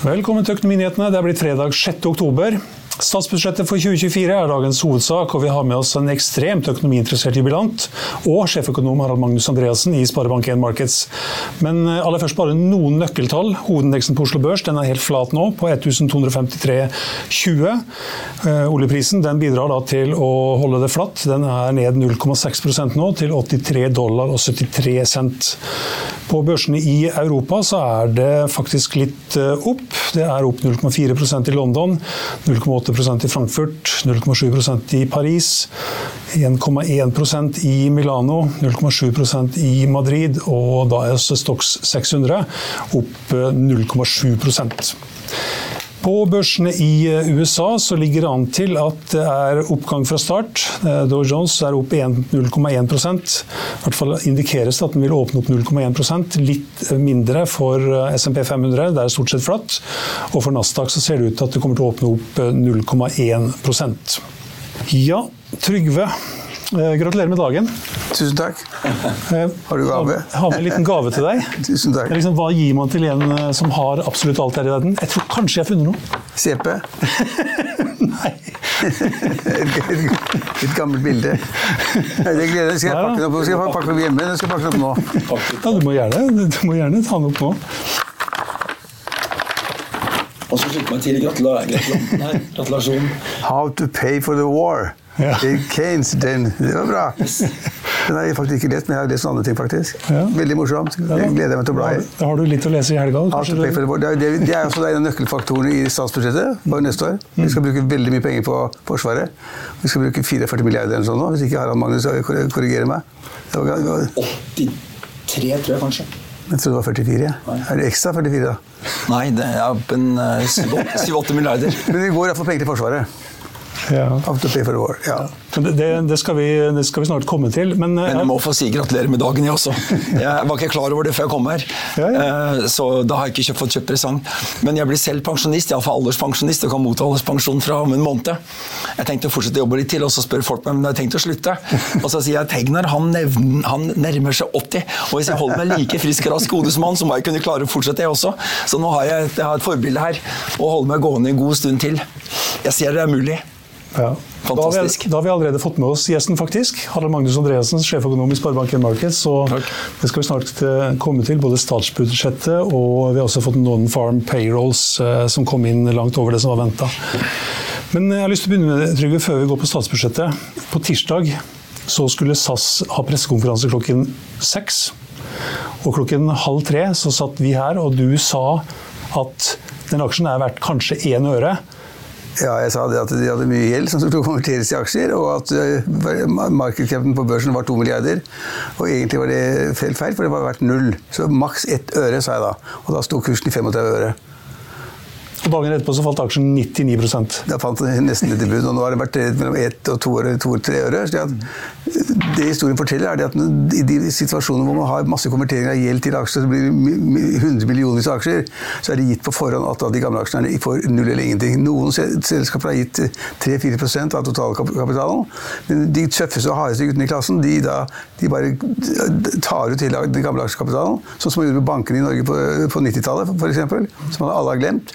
Velkommen til Økonominyhetene. Det er blitt fredag 6. oktober. Statsbudsjettet for 2024 er dagens hovedsak, og vi har med oss en ekstremt økonomiinteressert jubilant og sjeføkonom Harald Magnus Andreassen i Sparebank1 Markets. Men eh, aller først bare noen nøkkeltall. Hovedindeksen på Oslo Børs den er helt flat nå, på 1253,20. Eh, oljeprisen den bidrar da til å holde det flatt. Den er ned 0,6 nå, til 83 dollar og 73 cent. På børsene i Europa så er det faktisk litt eh, opp. Det er opp 0,4% i London, 0,8 i Frankfurt, 0,7% i Paris, 1,1% i Milano, 0,7% i Madrid, og da er Stox 600 opp 0,7 på børsene i eh, USA så ligger det an til at det er oppgang fra start. Eh, Dow Jones er opp 0,1 I hvert fall indikeres det at den vil åpne opp 0,1% Litt mindre for eh, SMP 500, det er stort sett flatt. Og for Nasdaq så ser det ut til at det kommer til å åpne opp 0,1% Ja, Trygve. Eh, gratulerer med dagen. Tusen takk. Eh, har du gave? Jeg har med en liten gave til deg. Tusen takk. Liksom, hva gir man til en eh, som har absolutt alt her i verden? Jeg tror kanskje jeg har funnet noe. CP? Nei. et, gammelt bilde. Det gleder Skal jeg pakke den opp, skal jeg pakke den opp hjemme? Skal jeg pakke den opp nå? Ja, du må gjerne, du må gjerne ta den opp nå. Og så slutter jeg til gratulasjon. How to pay for the war. Ja. Keynes, den. Det var bra. Den har jeg faktisk ikke lest, men jeg har lest andre ting. faktisk. Ja. Veldig morsomt. Jeg gleder meg til å bla i. Da har du litt å lese i helga? Det, det, det er også en av nøkkelfaktorene i statsbudsjettet for neste år. Vi skal bruke veldig mye penger på Forsvaret. Vi skal bruke 44 milliarder eller sånn nå, hvis ikke Harald Magnus korrigerer meg. Det var, det var 83, tror jeg kanskje. Jeg trodde det var 44. Ja. Er det ekstra 44, da? Nei, det er opp en 7-8 milliarder. Men vi går iallfall penger til Forsvaret. Ja. Ja. Det, det, skal vi, det, skal vi, snart komme til. Men, men jeg må få si gratulerer med dagen, jeg også. Jeg var ikke klar over det før jeg kom her. Ja, ja. så da har jeg ikke fått kjøpt presang. Men jeg blir selv pensjonist, iallfall alderspensjonist, og kan motta alderspensjon fra om en måned. Jeg tenkte å fortsette å jobbe litt til, og så spør folk meg om jeg har tenkt å slutte. Og så sier jeg Tegner han, han nærmer seg 80, og hvis jeg holder meg like frisk og rask hode som han, så må jeg kunne klare å fortsette, jeg også. Så nå har jeg, jeg har et forbilde her, og holder meg gående en god stund til. Jeg ser det er mulig. Ja. Da har, vi, da har, vi, allerede fått med oss gjesten, faktisk. Harald Magnus Andreassen, sjeføkonom i Sparebank1 Markets. Så det skal vi snart eh, komme til, både statsbudsjettet og vi har også fått noen farm payrolls eh, som kom inn langt over det som var venta. Men jeg har lyst til å begynne med det, Trygve, før vi går på statsbudsjettet. På tirsdag så skulle SAS ha pressekonferanse klokken seks. Og klokken halv tre så satt vi her, og du sa at den aksjen er verdt kanskje én øre. Ja, jeg sa det at de hadde mye gjeld som skulle konverteres i aksjer, og at eh, markedskraften på børsen var to milliarder. Og egentlig var det feil feil, for det var verdt null. Så maks ett øre, sa jeg da. Og da sto kursen i 35 øre. Og dagen etterpå så falt aksjen 99 Da falt den nesten litt i bunn, og nå har det vært mellom ett og to øre, to-tre øre. Så det historien forteller, er at i de situasjonene hvor man har masse konvertering av gjeld til aksjer, så blir det 100 millioner av aksjer, så er det gitt på forhånd at de gamle aksjene får null eller ingenting. Noen selskaper har gitt 3-4% av totalkapitalen, men de tøffeste og hardeste guttene i klassen de, da, de bare tar ut hele den gamle aksjekapitalen, sånn som man gjorde med bankene i Norge på, på 90-tallet f.eks., som alle har glemt.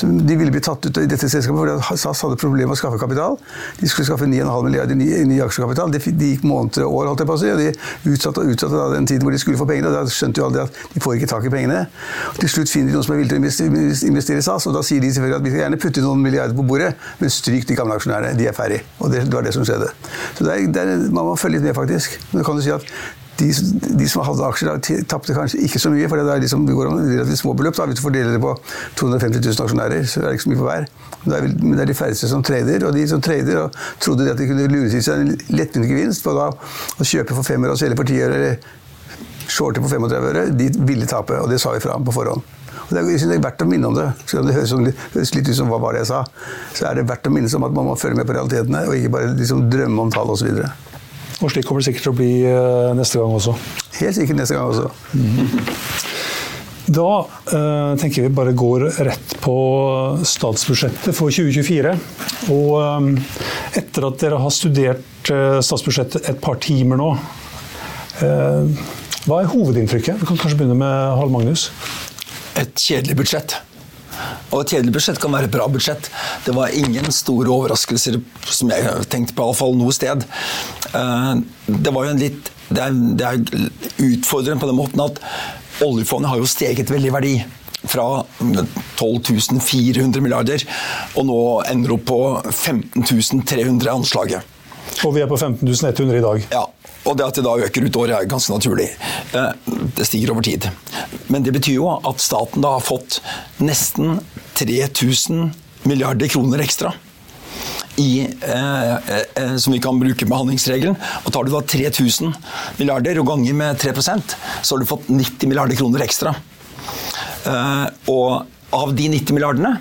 De ville bli tatt ut i dette selskapet fordi SAS hadde problemer med å skaffe kapital. De skulle skaffe 9,5 milliarder i ny, ny aksjekapital. Det de gikk måneder og år, holdt jeg på å si, og de utsatte og utsatte da den tiden hvor de skulle få pengene. og Da skjønte jo alle at de får ikke tak i pengene. Og til slutt finner de noen som er villig til å investere i SAS, og da sier de selvfølgelig at vi skal gjerne putte noen milliarder på bordet, men stryk de gamle aksjonærene. De er ferdig. Og det, var det som skjedde. Så det det er, man må følge litt med, faktisk. Men kan du si at de, de, som hadde aksjer, tapte kanskje ikke så mye. For det er liksom, det går relativt små beløp. Da. Hvis du fordeler det på 250 000 aksjonærer, så er det ikke så mye på hver. Men det er, de færreste som trader. Og de som trader og trodde at de kunne lure til seg en lettvint gevinst på da, å kjøpe for fem øre og selge for ti øre, eller shorte på 35 øre, de ville tape. Og det sa vi fra på forhånd. Og det er, det er verdt å minne om det. Selv om det høres, høres litt ut som hva var det jeg sa, så er det verdt å minne seg om at man må følge med på realitetene, og ikke bare liksom drømme om tall osv. Og slik kommer det sikkert til å bli eh, neste gang også. Helt sikkert neste gang også. Mm. Da eh, tenker vi bare går rett på statsbudsjettet for 2024. Og eh, etter at dere har studert eh, statsbudsjettet et par timer nå, eh, hva er hovedinntrykket? Vi kan kanskje begynne med Harald Magnus et kjedelig budsjett. Og et kjedelig budsjett kan være et bra budsjett. Det var ingen store overraskelser som jeg tenkte på, iallfall noe sted. Eh, det var jo en litt det er, det er utfordrende på den måten at oljefondet har jo steget veldig i verdi fra 12 400 milliarder, og nå ender opp på 15 300 anslaget. Og vi er på 15 100 i dag. Ja, og det at det da øker ut året er ganske naturlig. Eh, det stiger over tid. Men det betyr jo at staten da har fått nesten 3000 milliarder kroner ekstra. I, eh, eh, som vi kan bruke med handlingsregelen. Og tar du da 3000 milliarder og ganger med 3% så har du fått 90 milliarder kroner ekstra. Eh, og av de 90 milliardene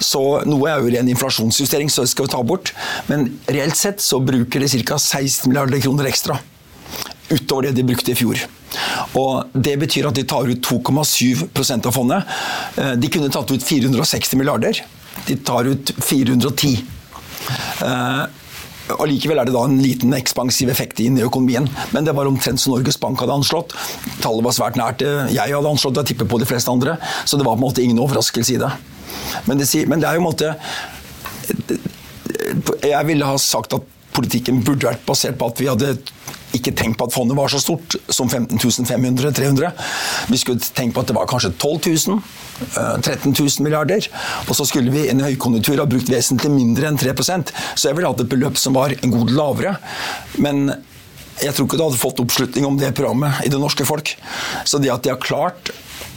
så Noe er jo ren inflasjonsjustering, så det skal vi ta bort. Men reelt sett så bruker de ca. 16 milliarder kroner ekstra utover det de brukte i fjor. Og Det betyr at de tar ut 2,7 av fondet. Eh, de kunne tatt ut 460 milliarder. De tar ut 410. Og eh, Likevel er det da en liten ekspansiv effekt inn i økonomien. Men det var omtrent som Norges Bank hadde anslått. Tallet var svært nært det jeg hadde anslått, jeg tipper på de fleste andre. Så det var på en måte ingen overraskelse i det. Men det, men det er jo en måte Jeg ville ha sagt at politikken burde vært basert på at vi hadde ikke tenkt på at fondet var så stort som 15 500-300. Vi skulle tenkt på at det var kanskje 12 000. 13 000 milliarder. Og så skulle vi i en høykonjunktur ha brukt vesentlig mindre enn 3% Så jeg ville hatt et beløp som var en god lavere. Men jeg tror ikke det hadde fått oppslutning om det programmet i det norske folk. Så det at de har klart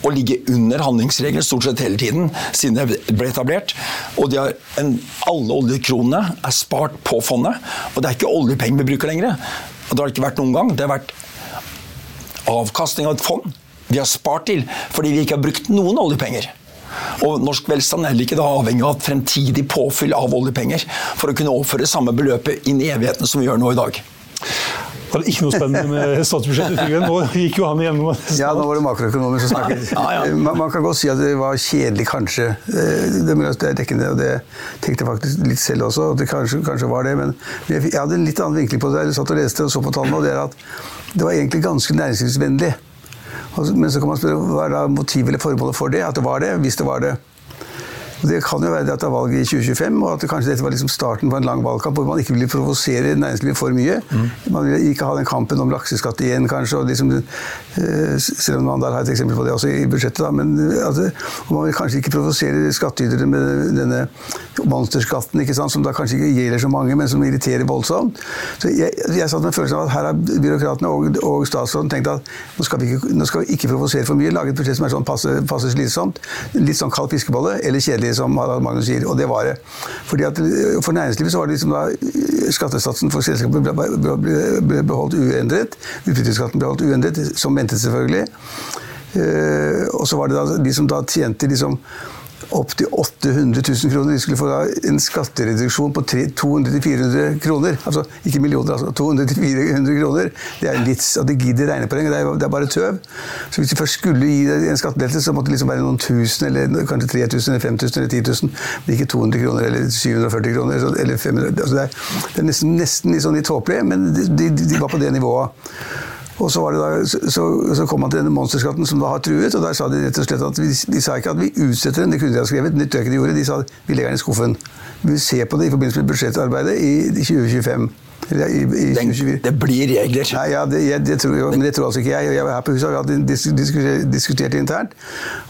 å ligge under handlingsregelen stort sett hele tiden siden det ble etablert. Og en, alle oljekronene er spart på fondet. Og det er ikke oljepenger vi bruker lenger. Og det har det ikke vært noen gang. Det har vært avkastning av et fond vi har spart til fordi vi ikke har brukt noen oljepenger. Og norsk velstand er heller ikke avhengig av et fremtidig påfyll av oljepenger for å kunne overføre samme beløpet inn i evigheten som vi gjør nå i dag. Var det ikke noe spennende med statsbudsjettet? Nå gikk jo han igjennom Ja, nå var det makroøkonomer som snakket. Ja, ja. Man, man, kan godt si at det var kjedelig, kanskje. Eh, det, det er dekkende, og det tenkte jeg faktisk litt selv også. at det kanskje, kanskje var det, Men jeg hadde en litt annen vinkling på det. Jeg satt og leste og så på tallene, og det er at det var egentlig ganske næringslivsvennlig. Men så kan man spørre hva er da motivet eller formålet for det? At det var det, hvis det var det. Det kan jo være at det er valg i 2025, og at det kanskje dette var liksom starten på en lang valgkamp hvor man ikke ville provosere næringslivet for mye. Mm. Man ville ikke ha den kampen om lakseskatt igjen, kanskje. Liksom, eh, selv om man der har et eksempel på det også i budsjettet. Da, men altså, man vil kanskje ikke provosere skattytere med denne monsterskatten, sant, som da kanskje ikke gjelder så mange, men som irriterer voldsomt. Så jeg, jeg satt med følelsen av at her har byråkratene og, og statsråden tenkt at nå skal vi ikke, skal vi ikke provosere for mye, lage et budsjett som er sånn passe, passe slitsomt. Litt sånn kald fiskebolle, eller kjedelig riktig som Magnus sier, og det var det. Fordi at eh, For næringslivet så var det liksom da eh, skattesatsen for selskapet ble beholdt uendret. Utbytteskatten ble holdt uendret, som ventet selvfølgelig. Eh, og så var det da de som da tjente liksom opptil 800 000 kroner. De skulle få en skattereduksjon på 200-400 kroner. Altså ikke millioner, altså 200-400 kroner. Det er en vits at de gidder regnepoeng. Det, er, det er bare tøv. Så hvis de først skulle gi en skattelettelse, så måtte det liksom være noen tusen, eller kanskje 3000, eller 5000 eller 10 000. Men ikke 200 kroner eller 740 kroner eller 500. Altså det, er, det er nesten, nesten litt sånn litt tåpelig, men de, de, de var på det nivået. Og så, da, så, så, kom man til denne monsterskatten som da har truet, og der sa de rett og slett at vi, de sa ikke at vi utsetter den, det kunne de ha skrevet, men det tror jeg ikke de gjorde. De sa at vi legger den i skuffen. Vi ser på det i forbindelse med budsjettarbeidet i 2025. I, i Den, det blir regler. Nei, ja, det, jeg, det tror, men det tror altså ikke jeg. Jeg var her på huset og vi har diskutert, diskutert internt.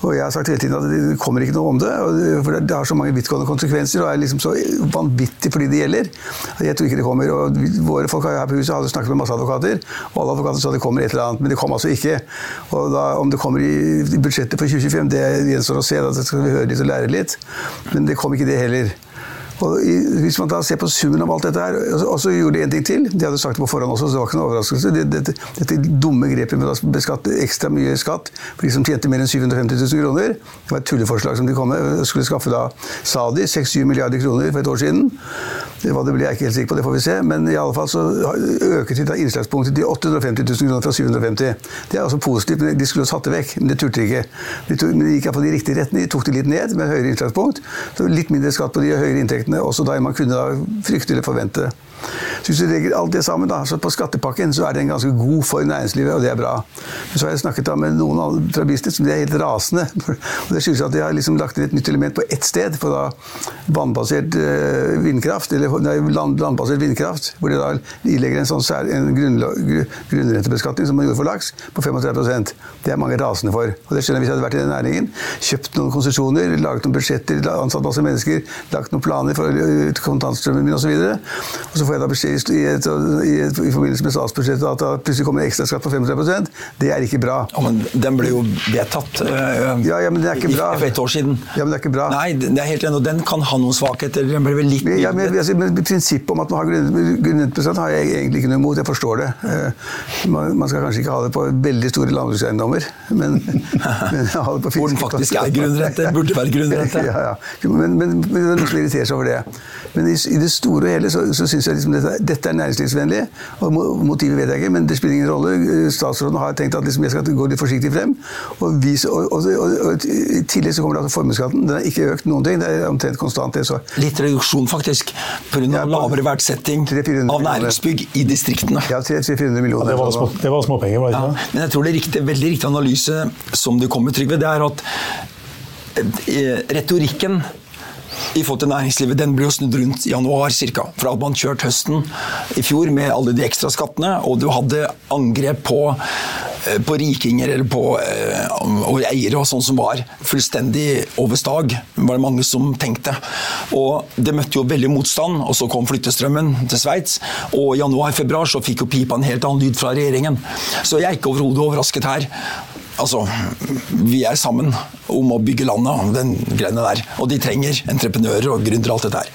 Og jeg har sagt hele tiden at det kommer ikke noe om det. for Det har så mange vidtgående konsekvenser og er liksom så vanvittig for de det gjelder. Jeg tror ikke det kommer. og Våre folk her på huset hadde snakket med masse advokater, og alle advokater sa det kommer et eller annet. Men det kom altså ikke. Og da, Om det kommer i, budsjettet for 2025, det gjenstår å se. Da skal vi høre litt og lære litt. Men det kom ikke det heller. Og hvis man da ser på summen av alt dette her, og så gjorde de en ting til. De hadde sagt det på forhånd også, så det var ikke noen overraskelse. Dette, dette dumme grepet med å beskatte ekstra mye skatt for de som tjente mer enn 750 000 kroner. Det var et tulleforslag som de kom med. Skulle skaffe da, sa de, 6-7 milliarder kroner for et år siden. Hva det blir jeg ikke helt sikker på, det får vi se. Men i alle fall så øket de innslagspunktet til 850 000 kroner fra 750 Det er altså positivt. men De skulle jo satt det vekk, men det turte de ikke. De, tok, men de gikk iallfall i riktig retning. De tok det litt ned med høyere innslagspunkt. Så litt mindre skatt på de høyere inntektene også da man kunne da frykte eller forvente. Så hvis du legger alt det sammen, da, så på skattepakken så er den ganske god for næringslivet, og det er bra. Men så har jeg snakket da med noen fra business som er helt rasende. og Det skyldes at de har liksom lagt inn et nytt element på ett sted, for da vannbasert eh, vindkraft, eller land, landbasert vindkraft, hvor de da ilegger en sånn sær, en grunnrentebeskatning som man gjorde for laks, på 35 Det er mange rasende for. Og det skjønner jeg hvis jeg hadde vært i den næringen. Kjøpt noen konsesjoner, laget noen budsjetter, ansatt masse mennesker, lagt noen planer for eh, kontantstrømmen min osv. Og så får jeg da beskjed i, et, i, et, i forbindelse med statsbudsjettet at det plutselig kommer en ekstraskatt på 35% Det er ikke bra. Ja, men den ble jo vedtatt øh, ja, ja, men det er ikke bra. for et år siden. Ja, men det er ikke bra. Nei, det er helt enig, den kan ha noen svakheter. Den ble vel litt ja, men, altså, men Prinsippet om at man har grunnrenteprosent har jeg egentlig ikke noe imot. Jeg forstår det. Eh, man, man, skal kanskje ikke ha det på veldig store landbrukseiendommer, men, men ha det på fisk. Hvor den faktisk er grunnrente. Burde være grunnrente. ja, ja. Men, men, men det noen som irriterer seg over det. Men i, i det store og hele så, så syns jeg liksom dette, dette, er næringslivsvennlig. og Motivet vet jeg ikke, men det spiller ingen rolle. Statsråden har tenkt at liksom jeg skal gå litt forsiktig frem. Og, vise, og, og, og I tillegg så kommer det altså formuesskatten. Den har ikke økt noen ting. Det er omtrent konstant. det så. Litt reduksjon, faktisk. Pga. Ja, lavere verdsetting av næringsbygg i distriktene. Ja, 300-400 millioner. Ja, det var, små, det var småpenger, var det ikke? Ja, men jeg tror det er riktig, veldig riktig analyse som du kom med, Trygve. Det er at eh, retorikken i forhold til næringslivet, den ble jo snudd rundt i januar ca. For hadde man kjørt høsten i fjor med alle de ekstra skattene, og du hadde angrep på, på rikinger eller på eh, og eiere og sånn som var fullstendig over stag, var det mange som tenkte. Og det møtte jo veldig motstand, og så kom flyttestrømmen til Sveits. Og i januar-februar så fikk jo pipa en helt annen lyd fra regjeringen. Så jeg er ikke overhodet overrasket her. Altså, vi er sammen om å bygge landet, den greiene der. Og de trenger entreprenører og gründere og alt dette her.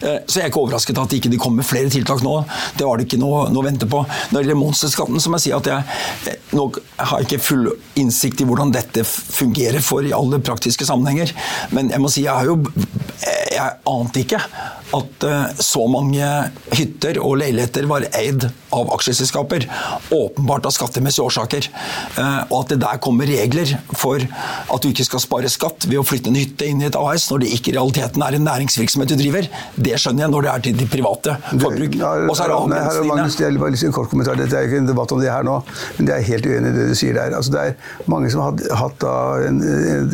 Eh, så jeg er ikke overrasket at det ikke kommer flere tiltak nå. Det var det ikke noe, noe å vente på. Når det gjelder monsterskatten, så må jeg si at jeg, eh, har jeg ikke full innsikt i hvordan dette fungerer for i alle praktiske sammenhenger. Men jeg må si jeg har jo Jeg ante ikke at eh, så mange hytter og leiligheter var eid av aksjeselskaper. Åpenbart av skattemessige årsaker. Og at det der kommer regler for at du ikke skal spare skatt ved å flytte en hytte inn i et AS, når det ikke i realiteten er en næringsvirksomhet du driver. Det skjønner jeg når det er til de private forbruk. Og så er det avgrensningene. En kort kommentar. Dette er ikke en debatt om det her nå, men det er helt uenig i det du sier der. Altså, det er mange som har hatt en,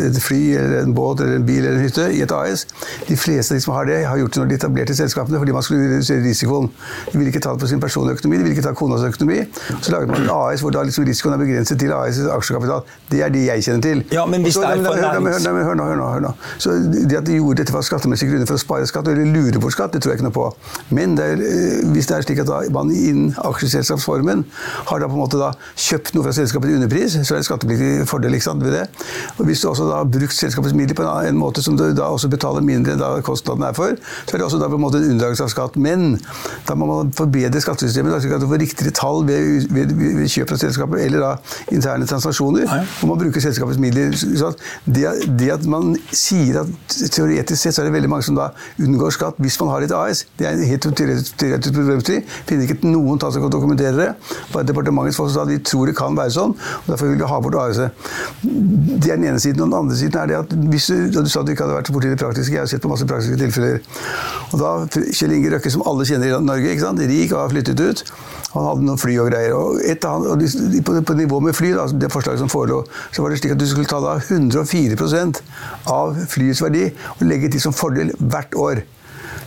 et fly, eller en båt, eller en bil eller en hytte i et AS. De fleste av de som har det, har gjort det når de etablerte selskapene fordi man skulle redusere risikoen. De ville ikke ta det på sin personlige økonomi, de ville ikke ta konas økonomi. Så laget man et AS hvor da liksom risikoen er begrenset til AS' aksjekapital. Det er de jeg kjenner til. Ja, men hvis det er for nærings... Hør nå, hør nå. Så det at de gjorde dette for skattemessige grunner for å spare skatt eller lure bort skatt, det tror jeg ikke noe på. Men det er, eh, hvis det er slik at man innen aksjeselskapsformen har da på en måte kjøpt noe fra selskapet til underpris, så er det skattepliktig fordel ikke sant, ved det. Og hvis du også da har brukt selskapets midler på en, måte som du da også betaler mindre enn da kostnaden er for, så er det også da på en måte en unndragelse av skatt. Men da må man forbedre skattesystemet, slik at du får riktigere tall ved, ved, ved, kjøp av selskapet, eller da interne transaksjoner, hvor man bruker selskapets midler. Det, det, at man sier at teoretisk sett så er det veldig mange som da unngår skatt hvis man har et AS. Det er en helt teoretisk problemstilling. Finner ikke noen tall som kan dokumentere det. Bare departementets folk sa at vi tror det kan være sånn, og derfor vil vi ha bort AS-et. Det er den ene siden. Og den andre siden er det at hvis du, du sa at du ikke hadde vært borti det praktiske, jeg har sett på masse praktiske tilfeller. Og da, Kjell Inge Røkke, som alle kjenner i Norge, ikke sant? rik og har flyttet ut. Han hadde noen fly og greier. og, han, og på, på, nivå med fly, da, det forslaget som forelå, så var det slik at du skulle ta da 104 av flyets verdi og legge til som fordel hvert år.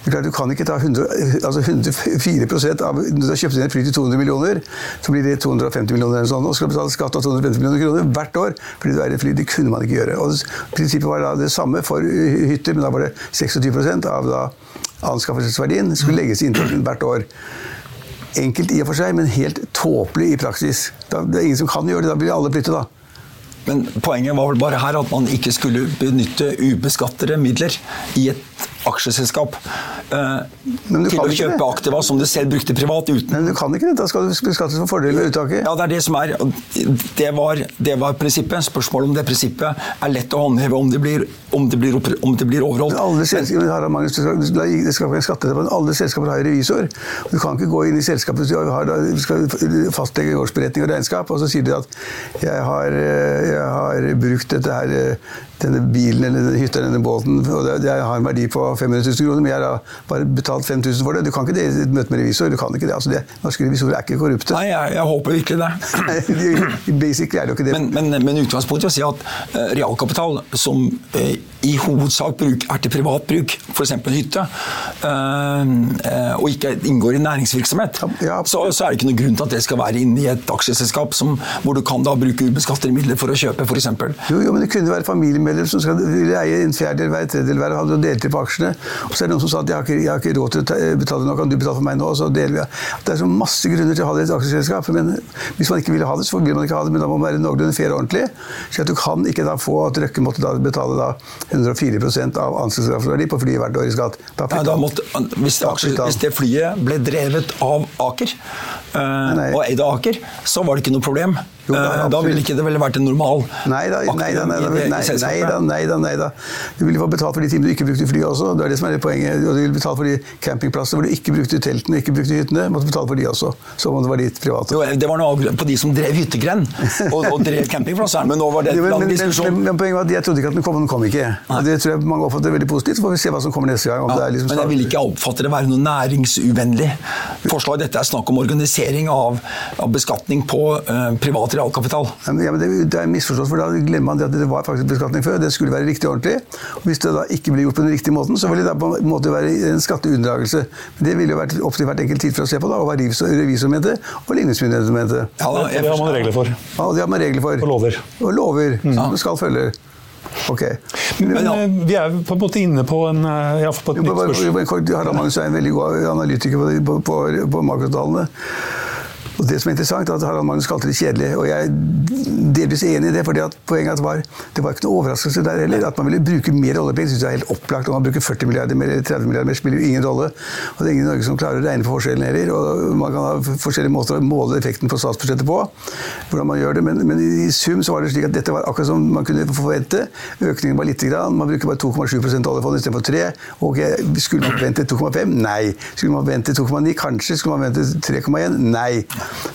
Du kan ikke ta 100, altså 104% av du har kjøpt inn et fly til 200 millioner, så blir det 250 millioner eller sånn, og skal betale skatt av 250 millioner kroner hvert år fordi du er et fly. Det kunne man ikke gjøre. Og Prinsippet var da det samme for hytter, men da var det 26% av da anskaffelsesverdien skulle legges inn hvert år. Enkelt i og for seg, men helt tåpelig i praksis. Da, det er ingen som kan gjøre det. Da blir alle flyttet, da. Men poenget var vel bare her at man ikke skulle benytte ubeskattede midler i et aksjeselskap eh, til å kjøpe det. aktiva som du selv brukte privat uten Men du kan ikke det. Da skal du beskattes for fordelen ved uttaket. Ja, det er det som er Det var, det var prinsippet. Spørsmålet om det prinsippet er lett å håndheve om det blir, om det blir, om det blir overholdt. Alle selskaper har Magnus, det skal være skatteetaten. Alle selskaper har revisor. Du kan ikke gå inn i selskapet du har, skal fastlegge årsberetning og regnskap, og så sier du at jeg har, eh, jeg har brukt dette her eh, denne bilen eller denne hytta eller båten, og det, det har en verdi på 500 000 kroner, men jeg har bare betalt 5000 for det. Du kan ikke dele et møte med revisor. du kan ikke det. Altså det norske revisorer er ikke korrupte. Nei, jeg, jeg håper virkelig det. Basically er det jo ikke det. Men, men, men utgangspunktet er å si at uh, realkapital, som uh, i hovedsak bruk, er til privat bruk, f.eks. hytte, uh, og ikke inngår i næringsvirksomhet, ja, så, så, er det ikke noen grunn til at det skal være inne i et aksjeselskap som, hvor du kan da bruke ubeskattede midler for å kjøpe, f.eks. Jo, jo, men det kunne være familie medlemmer som skal, vil eie en fjerdedel hver, tredjedel hver, og delte på aksjene. Og så er det noen som sa at jeg har ikke, jeg har ikke råd til å betale nå, kan du betale for meg nå? Og så deler vi. Det er så masse grunner til å ha det i et aksjeselskap. Men hvis man ikke vil ha det, så ville man ikke ha det, men da må man være noenlunde fair og ordentlig. Så du kan ikke da få at Røkke måtte da betale da 104% av anskaffelsesverdi på flyet hvert år i skatt. Da ja, måtte, hvis, det, hvis, det, flyet ble drevet av Aker, øh, og eide Aker, så var det ikke noe problem. Jo, da, eh, da ville ikke det vel vært en normal nei da, nei da, nei da, nei da, nei da, nei da. Du ville få betalt for de timene du ikke brukte flyet også. Det er det som er poenget. Og du ville betalt for de campingplassene hvor du ikke brukte teltene ikke brukte hyttene. måtte betale for de også. Som om det var ditt private. Jo, det var noe på de som drev hyttegrend og, og drev campingplasser, men nå var det et lang diskusjon. Men, men, poenget var at jeg trodde ikke at den kom, den kom ikke. Og det tror jeg mange oppfatter veldig positivt. Så får vi se hva som kommer neste gang. Ja, liksom men jeg vil ikke oppfatte det være noe næringsuvennlig forslag. Dette er snakk om organisering av, av beskatning på uh, realkapital. Ja, men det, det er misforstått, for da glemmer man at det var faktisk beskatning før. Det skulle være riktig og ordentlig. Og hvis det da ikke blir gjort på den riktige måten, så vil det da på en måte være en skatteunndragelse. Men det ville jo vært opp til hvert enkelt tid for å se på, da, og hva revisor mente, og ligningsmyndighetene mente. Ja, da, det har man regler for. Ja, det har man regler for. Og lover. Og lover. Mm. Som skal følge. Okay. Men, men ja. Eh, vi er på en måte inne på en eh, ja, på et nytt spørsmål. Harald Magnus er en veldig god analytiker på, på, på, på makrotallene. Og det som er interessant, er at Harald Magnus kalte det kjedelig. Og jeg er delvis enig i det. at poenget var det var ikke noe overraskelse der heller. At man ville bruke mer oljepenger, syns jeg er helt opplagt. Om man bruker 40 milliarder mer eller 30 milliarder mer, spiller jo ingen rolle. Og det er ingen i Norge som klarer å regne på forskjellen heller. Og man kan ha forskjellige måter å måle effekten på statsbudsjettet på. hvordan man gjør det, Men, men i sum så var det slik at dette var akkurat som man kunne forvente. Økningen var lite grann. Man bruker bare 2,7% oljefond istedenfor 3. Og skulle man forvente 2,5? Nei. Skulle man forvente 2,9? Kanskje. Skulle man forvente 3,1? Nei.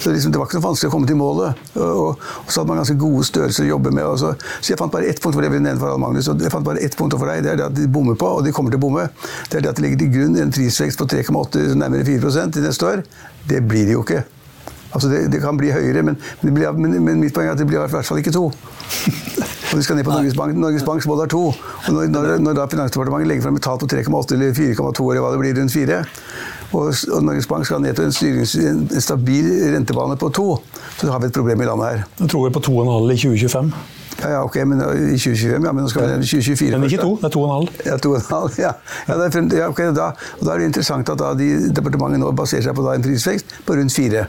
Så liksom, Det var ikke så vanskelig å komme til målet. Og, og, så hadde man ganske gode størrelser å jobbe med. Så, så, jeg fant bare ett punkt for det vi nevnte for Magnus, og jeg fant bare ett punkt for deg. Det er det at de bommer på, og de kommer til å bomme. Det er det at det ligger til grunn en prisvekst på 3,8, nærmere 4% til neste år. Det blir det jo ikke. Altså det, det, kan bli høyere, men, blir, men, men, mitt poeng er at det blir i hvert fall ikke to. Og de skal ned på Norges Bank. Norges Banks mål er to. Og når, når, når da Finansdepartementet legger frem et tall på 3,8 eller 4,2 eller hva det blir, rundt 4, og, og Norges Bank skal ned til en, en stabil rentebane på to, så har vi et problem i landet her. Du tror vi på 2,5 i 2025. Ja, ja, ok, men i 2025, ja, men nå skal vi 2024 Men ikke to, det er to og en halv. Ja, to og en halv, ja. ja, frem, ja okay, da, og da er det interessant at da de departementet nå baserer seg på da en prisvekst på rundt fire.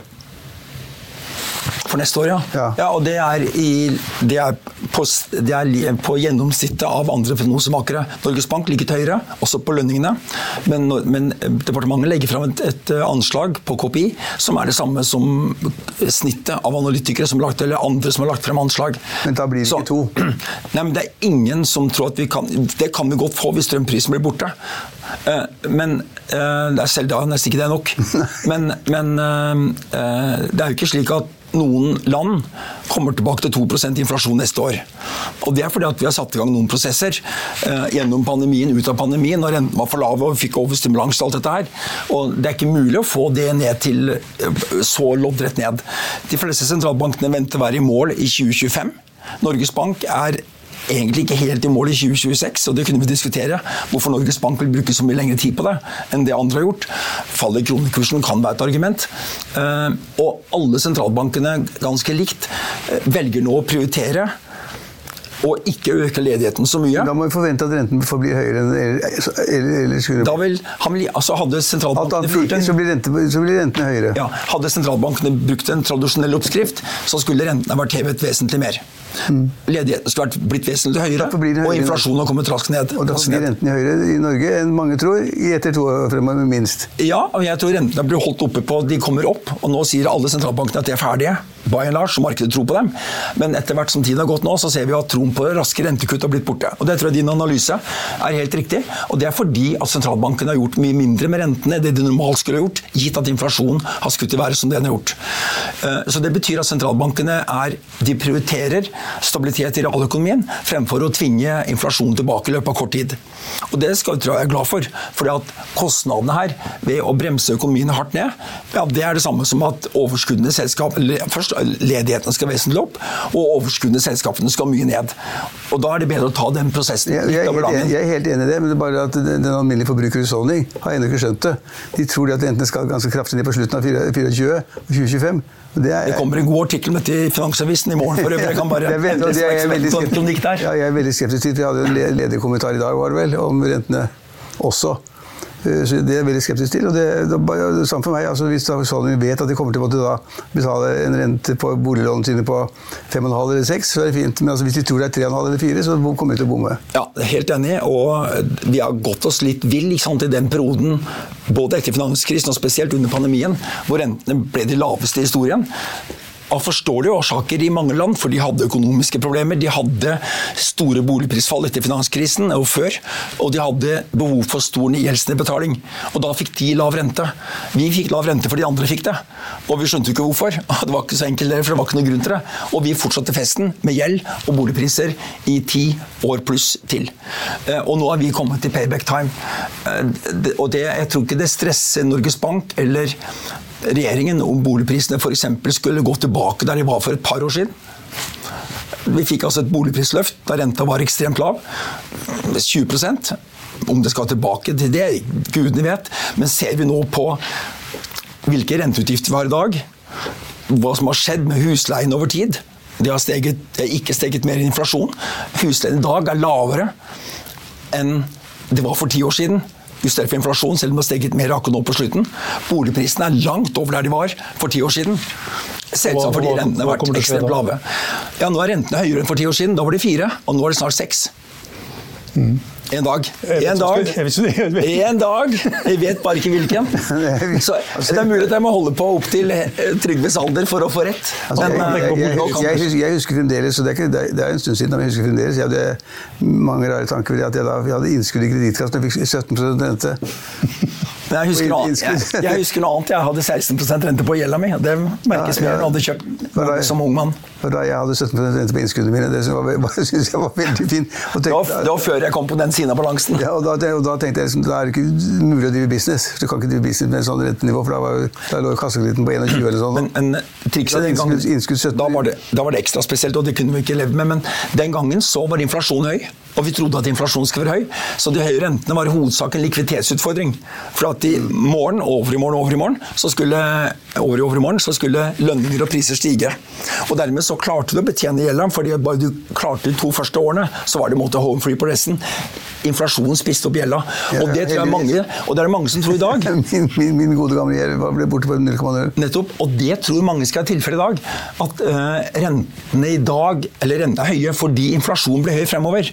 For neste år, ja. ja. ja og det er, i, det, er på, det er, på, gjennomsnittet av andre prognosemakere. Norges Bank ligger til høyre, også på lønningene. Men, men departementet legger fram et, et, anslag på KPI som er det samme som snittet av analytikere som lagt, eller andre som har lagt frem anslag. Men da blir det Så, ikke to? Nei, men det er ingen som tror at vi kan Det kan vi godt få hvis strømprisen blir borte. Eh, men eh, det er selv da nesten ikke det nok. Men, men eh, det er jo ikke slik at noen land kommer tilbake til 2% inflasjon neste år. Og Det er fordi at vi har satt i gang noen prosesser eh, gjennom pandemien, ut av pandemien, når renten var for lav og vi fikk overstimulans til alt dette her. Og Det er ikke mulig å få det ned til eh, så loddrett ned. De fleste sentralbankene venter å være i mål i 2025. Norges Bank er egentlig ikke helt i mål i 2026, og det kunne vi diskutere. Hvorfor Norges Bank vil bruke så mye lengre tid på det enn det andre har gjort. Fallet i kronekursen kan være et argument. Eh, og alle sentralbankene, ganske likt, eh, velger nå å prioritere og ikke øke ledigheten så mye. Da må vi forvente at renten bli høyere enn eller, eller Da vil, han vil, altså Hadde sentralbankene fulgt en, så, blir rente, så blir rentene høyere. Ja, Hadde sentralbankene brukt en tradisjonell oppskrift, så skulle rentene vært hevet vesentlig mer. Mm. Ledigheten skulle blitt vesentlig høyere, høyere, og inflasjonen har kommet raskt ned. Og Derfor blir rentene høyere i Norge enn mange tror, i etter to år fremover minst. Ja, og jeg tror rentene blir holdt oppe på De kommer opp, og nå sier alle sentralbankene at de er ferdige. By and large, markedet tror på dem. Men etter hvert som tiden har gått nå, så ser vi at troen på raske rentekutt har blitt borte. Og Det tror jeg din analyse er helt riktig. Og det er fordi at sentralbanken har gjort mye mindre med rentene enn det de normalt skulle ha gjort, gitt at inflasjonen har skutt i været som den har gjort. Eh, så det betyr at sentralbankene er De prioriterer stabilitet i realøkonomien fremfor å tvinge inflasjonen tilbake i løpet av kort tid. Og Det skal vi være glad for. fordi at kostnadene her ved å bremse økonomien hardt ned, ja, det er det samme som at overskuddene selskap, eller først ledigheten skal vesentlig opp, og overskuddene selskapene skal mye ned. Og Da er det bedre å ta den prosessen jeg, jeg, jeg, jeg er helt enig i det, men det er bare at den alminnelige forbrukerhusholdning har ennå ikke skjønt det. De tror at rentene skal ganske kraftig ned på slutten av 2024 og 2025. Det, er, det, kommer en god artikkel med til Finansavisen i morgen. for øvrig. Jeg kan bare jeg, er, jeg, er veldig skeptisk, ja, jeg er veldig skeptisk til Vi hadde en lederkommentar i dag var det vel, om rentene også. Eh, så Det er jeg veldig skeptisk til. og Det, det er samme for meg. altså Hvis husholdningene vet at de kommer til å måtte betale en rente på boliglånene sine på 5,5 eller 6, så er det fint. Men altså, hvis de tror det er 3,5 eller 4, så kommer de til å bomme. Ja, helt enig. Og vi har gått oss litt vill i den perioden, både etter finanskrisen og spesielt under pandemien, hvor rentene ble de laveste i historien av forståelige årsaker i mange land, for de hadde økonomiske problemer. De hadde store boligprisfall etter finanskrisen og før, og de hadde behov for stor gjeldsnedbetaling. Og da fikk de lav rente. Vi fikk lav rente fordi de andre fikk det, og vi skjønte ikke hvorfor. Det var ikke så enkelt, for det var ikke noen grunn til det. Og vi fortsatte festen med gjeld og boligpriser i ti år pluss til. Eh, og nå har vi kommet til payback time. Eh, og det, jeg tror ikke det stresser Norges Bank eller regjeringen om boligprisene f.eks. skulle gå tilbake der de var for et par år siden. Vi fikk altså et boligprisløft da renta var ekstremt lav. 20% Om det skal tilbake til det, gudene vet. Men ser vi nå på hvilke renteutgifter vi har i dag, hva som har skjedd med husleien over tid Det har, steget, det ikke steget mer enn inflasjon. Husleien i dag er lavere enn det var for ti år siden justert for inflasjon, selv om det har steget mer akkurat nå på slutten. Boligprisene er langt over der de var for ti år siden. Selvsagt fordi rentene har vært ekstremt lave. Ja, Nå er rentene høyere enn for ti år siden. Da var de fire, og nå er det snart seks. Mm. En dag. En dag. En dag! Jeg vet bare ikke hvilken. Så Det er mulig at jeg må holde på opp til eh, Trygves alder for å få rett. Altså, men, jeg, jeg, jeg, jeg, husker, fremdeles, og det er, ikke, det er en stund siden, men jeg husker fremdeles Jeg hadde mange rare tanker ved at jeg da jeg hadde innskudd i kredittkassen og fikk 17 rente. Jeg husker, noe. Jeg, jeg husker noe annet. Jeg hadde 16% rente på gjelda mi. Det merkes mer når jeg hadde kjøpt som ung mann. Da jeg hadde 17 rente på innskuddene mine. Det var, jeg var veldig fint. Det, var, før jeg kom på den siden av balansen. Ja, og da, og da tenkte jeg at da er det ikke mulig å drive business. Du kan ikke drive business med sånn rentenivå, for da, var, da lå kassekreditten på 21 eller sånn. Men, men trikset den gangen, da var, det, da var det ekstra spesielt, og det kunne vi ikke leve med. Men den gangen så var inflasjonen høy. Og vi trodde at inflasjonen skulle være høy, så de høye rentene var i hovedsak en likviditetsutfordring. For at i morgen, over i morgen, over i morgen, så skulle, over i over i morgen, så skulle lønninger og priser stige. Og dermed så klarte du å betjene gjelda, fordi bare du klarte de to første årene, så var det måte home free på resten. Inflasjonen spiste opp gjelda. Og det tror jeg mange, og det er det mange som tror i dag. min, min, min, gode gamle gjeld ble borte på 0,0. Nettopp. Og det tror mange skal være tilfellet i dag. At uh, rentene i dag, eller rentene er høye fordi inflasjonen blir høy fremover.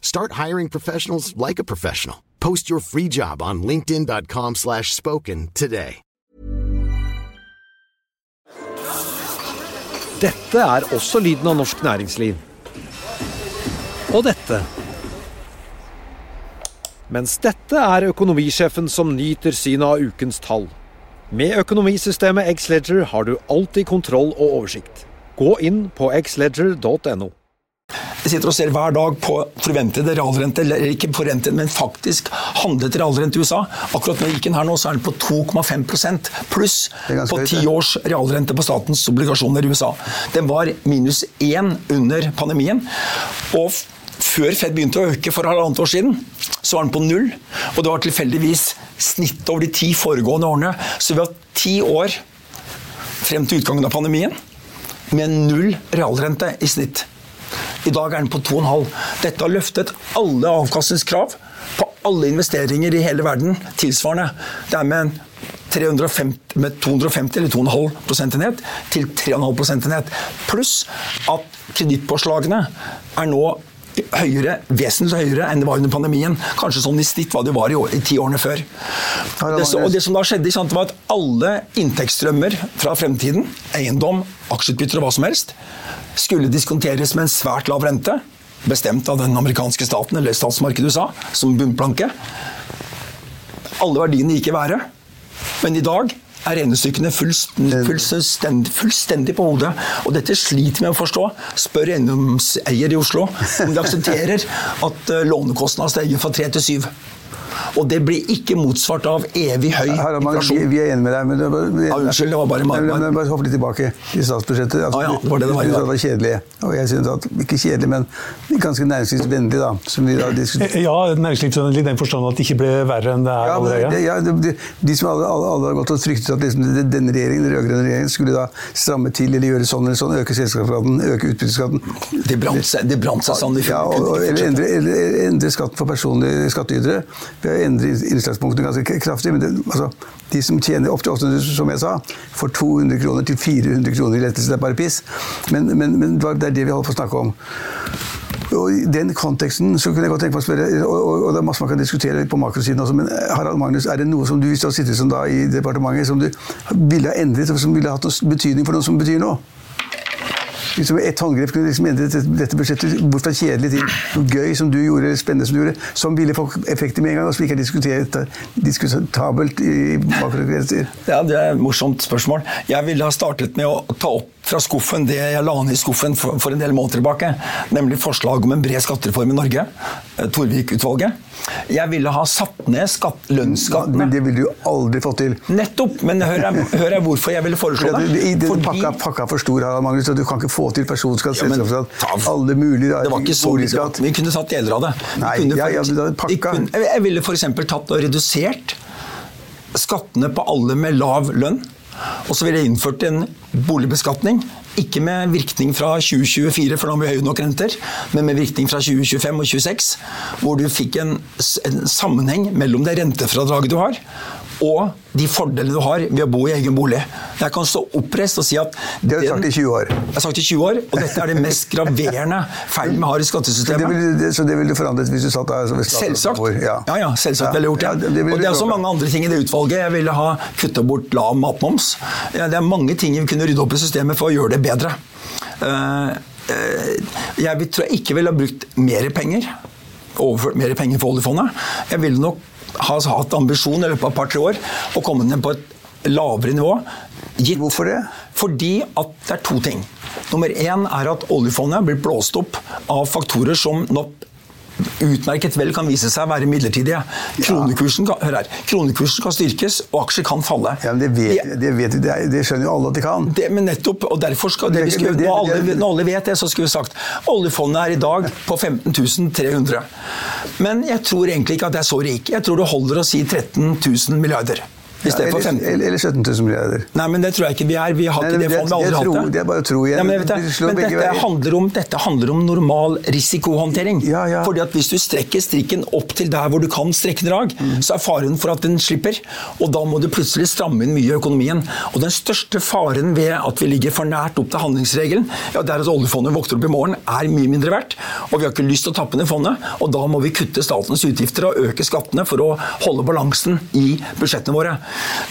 Start hiring professionals like a professional. Post your free job on linkedin.com/spoken slash spoken today. Dette er også lyden av norsk næringsliv. Og dette. Mens dette er økonomisjefen som nyter synet av ukens tall. Med økonomisystemet Xledger har du alltid kontroll og oversikt. Gå inn på xledger.no. Sitter og ser hver dag på forventede realrente, eller ikke forventet, men faktisk handlet realrente i USA. Akkurat når gikk den her nå, så er den på 2,5 pluss på ti års realrente på statens obligasjoner i USA. Den var minus én under pandemien. og før Fed begynte å øke for halvannet år siden, så var den på null. Og det var tilfeldigvis snittet over de ti foregående årene. Så vi har ti år frem til utgangen av pandemien med null realrente i snitt. I dag er den på 2,5. Dette har løftet alle avkastningskrav på alle investeringer i hele verden tilsvarende. Det er med, en 350, med 250 eller 2,5 prosentenhet til 3,5 prosentenhet. Pluss at kredittpåslagene er nå høyere, vesentlig høyere enn det var under pandemien. Kanskje sånn i snitt hva det var i, år, i ti årene før. Det, og det som da skjedde, sant, var at alle inntektsstrømmer fra fremtiden, eiendom, aksjeutbytter og hva som helst, skulle diskonteres med en svært lav rente, bestemt av den amerikanske staten, eller statsmarkedet USA, som bunnplanke. Alle verdiene gikk i været. Men i dag er regnestykkene fullstendig, fullstendig, fullstendig på hodet. Og dette sliter vi med å forstå. Spør eiendomseier i Oslo om de aksepterer at eh, lånekostnadene stiger fra tre til syv. Og det blir ikke motsvart av evig høy inflasjon. vi er enige med deg, men det var, Ja, unnskyld, det var bare- Nei, men- men bare hopp litt tilbake til statsbudsjettet. Altså, ah, ja, det var det det var du sa det var kjedelig. Og jeg synes at, ikke kjedelig, men ganske næringslivsvennlig, da. Som vi da diskuterer. Ja, næringslivsvennlig i den forstand at det ikke ble verre enn det er Ja, allerede. ja, det, de, de som alle, alle, alle har gått og fryktet at liksom, denne regjeringen, den rød-grønne regjeringen skulle da stramme til eller gjøre sånn eller sånn, øke selskapsskatten, øke utbytteskatten. Det brant seg, det brant seg sånn i Ja, og, og, eller endre, eller endre skatten for personlige skattytere. Vi har endret innslagspunktene ganske kraftig. men det, altså, De som tjener opp til 800 som jeg sa, får 200 kroner til 400 kroner i lettelse. Det er bare piss. Men, men, men det er det vi holder på å snakke om. Og I den konteksten så kunne jeg godt tenke meg å spørre, og, og, og det er masse man kan diskutere på makrosiden også, men eh, Harald Magnus, er det noe som du, hvis du har sittet som da i departementet, som du ville ha endret, som ville hatt noe betydning for noe som betyr noe? Liksom ett håndgrep kunne liksom endret dette, budsjettet bort fra kjedelig til noe gøy som du gjorde, eller spennende som du gjorde, som ville få effekter med en gang, og som ikke er diskutabelt i makrokretser. Ja, Det er et morsomt spørsmål. Jeg ville ha startet med å ta opp fra skuffen det jeg la ned i skuffen for, for en del måneder tilbake, nemlig forslag om en bred skattereform i Norge. eh, Torvik-utvalget. Jeg ville ha satt ned skatt, lønnsskattene. Men det ville du aldri fått til. Nettopp! Men hør jeg, hør jeg hvorfor jeg ville foreslå det. det. den Fordi- pakka, pakka for stor, Harald Magnus, du kan ikke få til personskatt, Ja, selskapsskatt, ta- alle mulige Det var ikke så mye. Vi kunne tatt deler av det. Vi Nei, kunne ja, ja, da pakka. kunne- Jeg ville f.eks. tatt og redusert skattene på alle med lav lønn. Og så ville jeg innført en boligbeskatning. Ikke med virkning fra 2024, for da har vi høye nok renter, men med virkning fra 2025 og 2026. Hvor du fikk en, en sammenheng mellom det rentefradraget du har, og de fordelene du har ved å bo i egen bolig. Jeg kan stå oppreist og si at Det har du sagt i 20 år. Jeg har sagt i 20 år, og dette er det mest graverende feilen vi har i Så det skattesystemet. ville, så det ville forandret hvis du satt der? altså, Selvsagt. Ja. Ja, ja, selvsagt Ja, ville jeg gjort det. ja, det og det er også mange andre ting i det utvalget. Jeg ville ha kutta bort lav matmoms. Ja, det er mange ting vi kunne rydde opp i systemet for å gjøre det bedre. Eh, eh, jeg tror jeg ikke ville ha brukt mer penger. Overført mer penger for oljefondet. Jeg ville nok ha hatt ambisjon i løpet av et par-tre år å komme ned på et lavere nivå. Gitt Hvorfor det? fordi at det er to ting. Nummer én er at oljefondet blir blåst opp av faktorer som nå utmerket vel kan vise seg å være midlertidige. Kronekursen kan, hør her, kronekursen kan styrkes, og aksjer kan falle. Ja, men det, vet, det, vet, det, er- det skjønner jo alle at de kan. det, men nettopp, og derfor skal det, vi skulle, når, alle, når alle vet det, så skulle vi sagt oljefondet er i dag på 15 300. Men jeg tror egentlig ikke at det er så rik. Jeg tror det holder å si 13 000 milliarder. I stedet for eller, 15 eller, eller 17 000 milliarder. Nei, men det tror jeg ikke vi er. Vi har Nei, ikke det det- fondet. Vi aldri tror- hatt det. det er bare å tro igjen. Ja, men vet Det det. men dette, handler om, dette handler om normal risikohåndtering. Ja, ja. Fordi at hvis du strekker strikken opp til der hvor du kan strekke drag, så er faren for at den slipper. Og da må du plutselig stramme inn mye i økonomien. Og den største faren ved at vi ligger for nært opp til handlingsregelen, ja, det er at oljefondet vokter opp i morgen, er mye mindre verdt. Og vi har ikke lyst til å tappe ned fondet, og da må vi kutte statens utgifter og øke skattene for å holde balansen i budsjettene våre.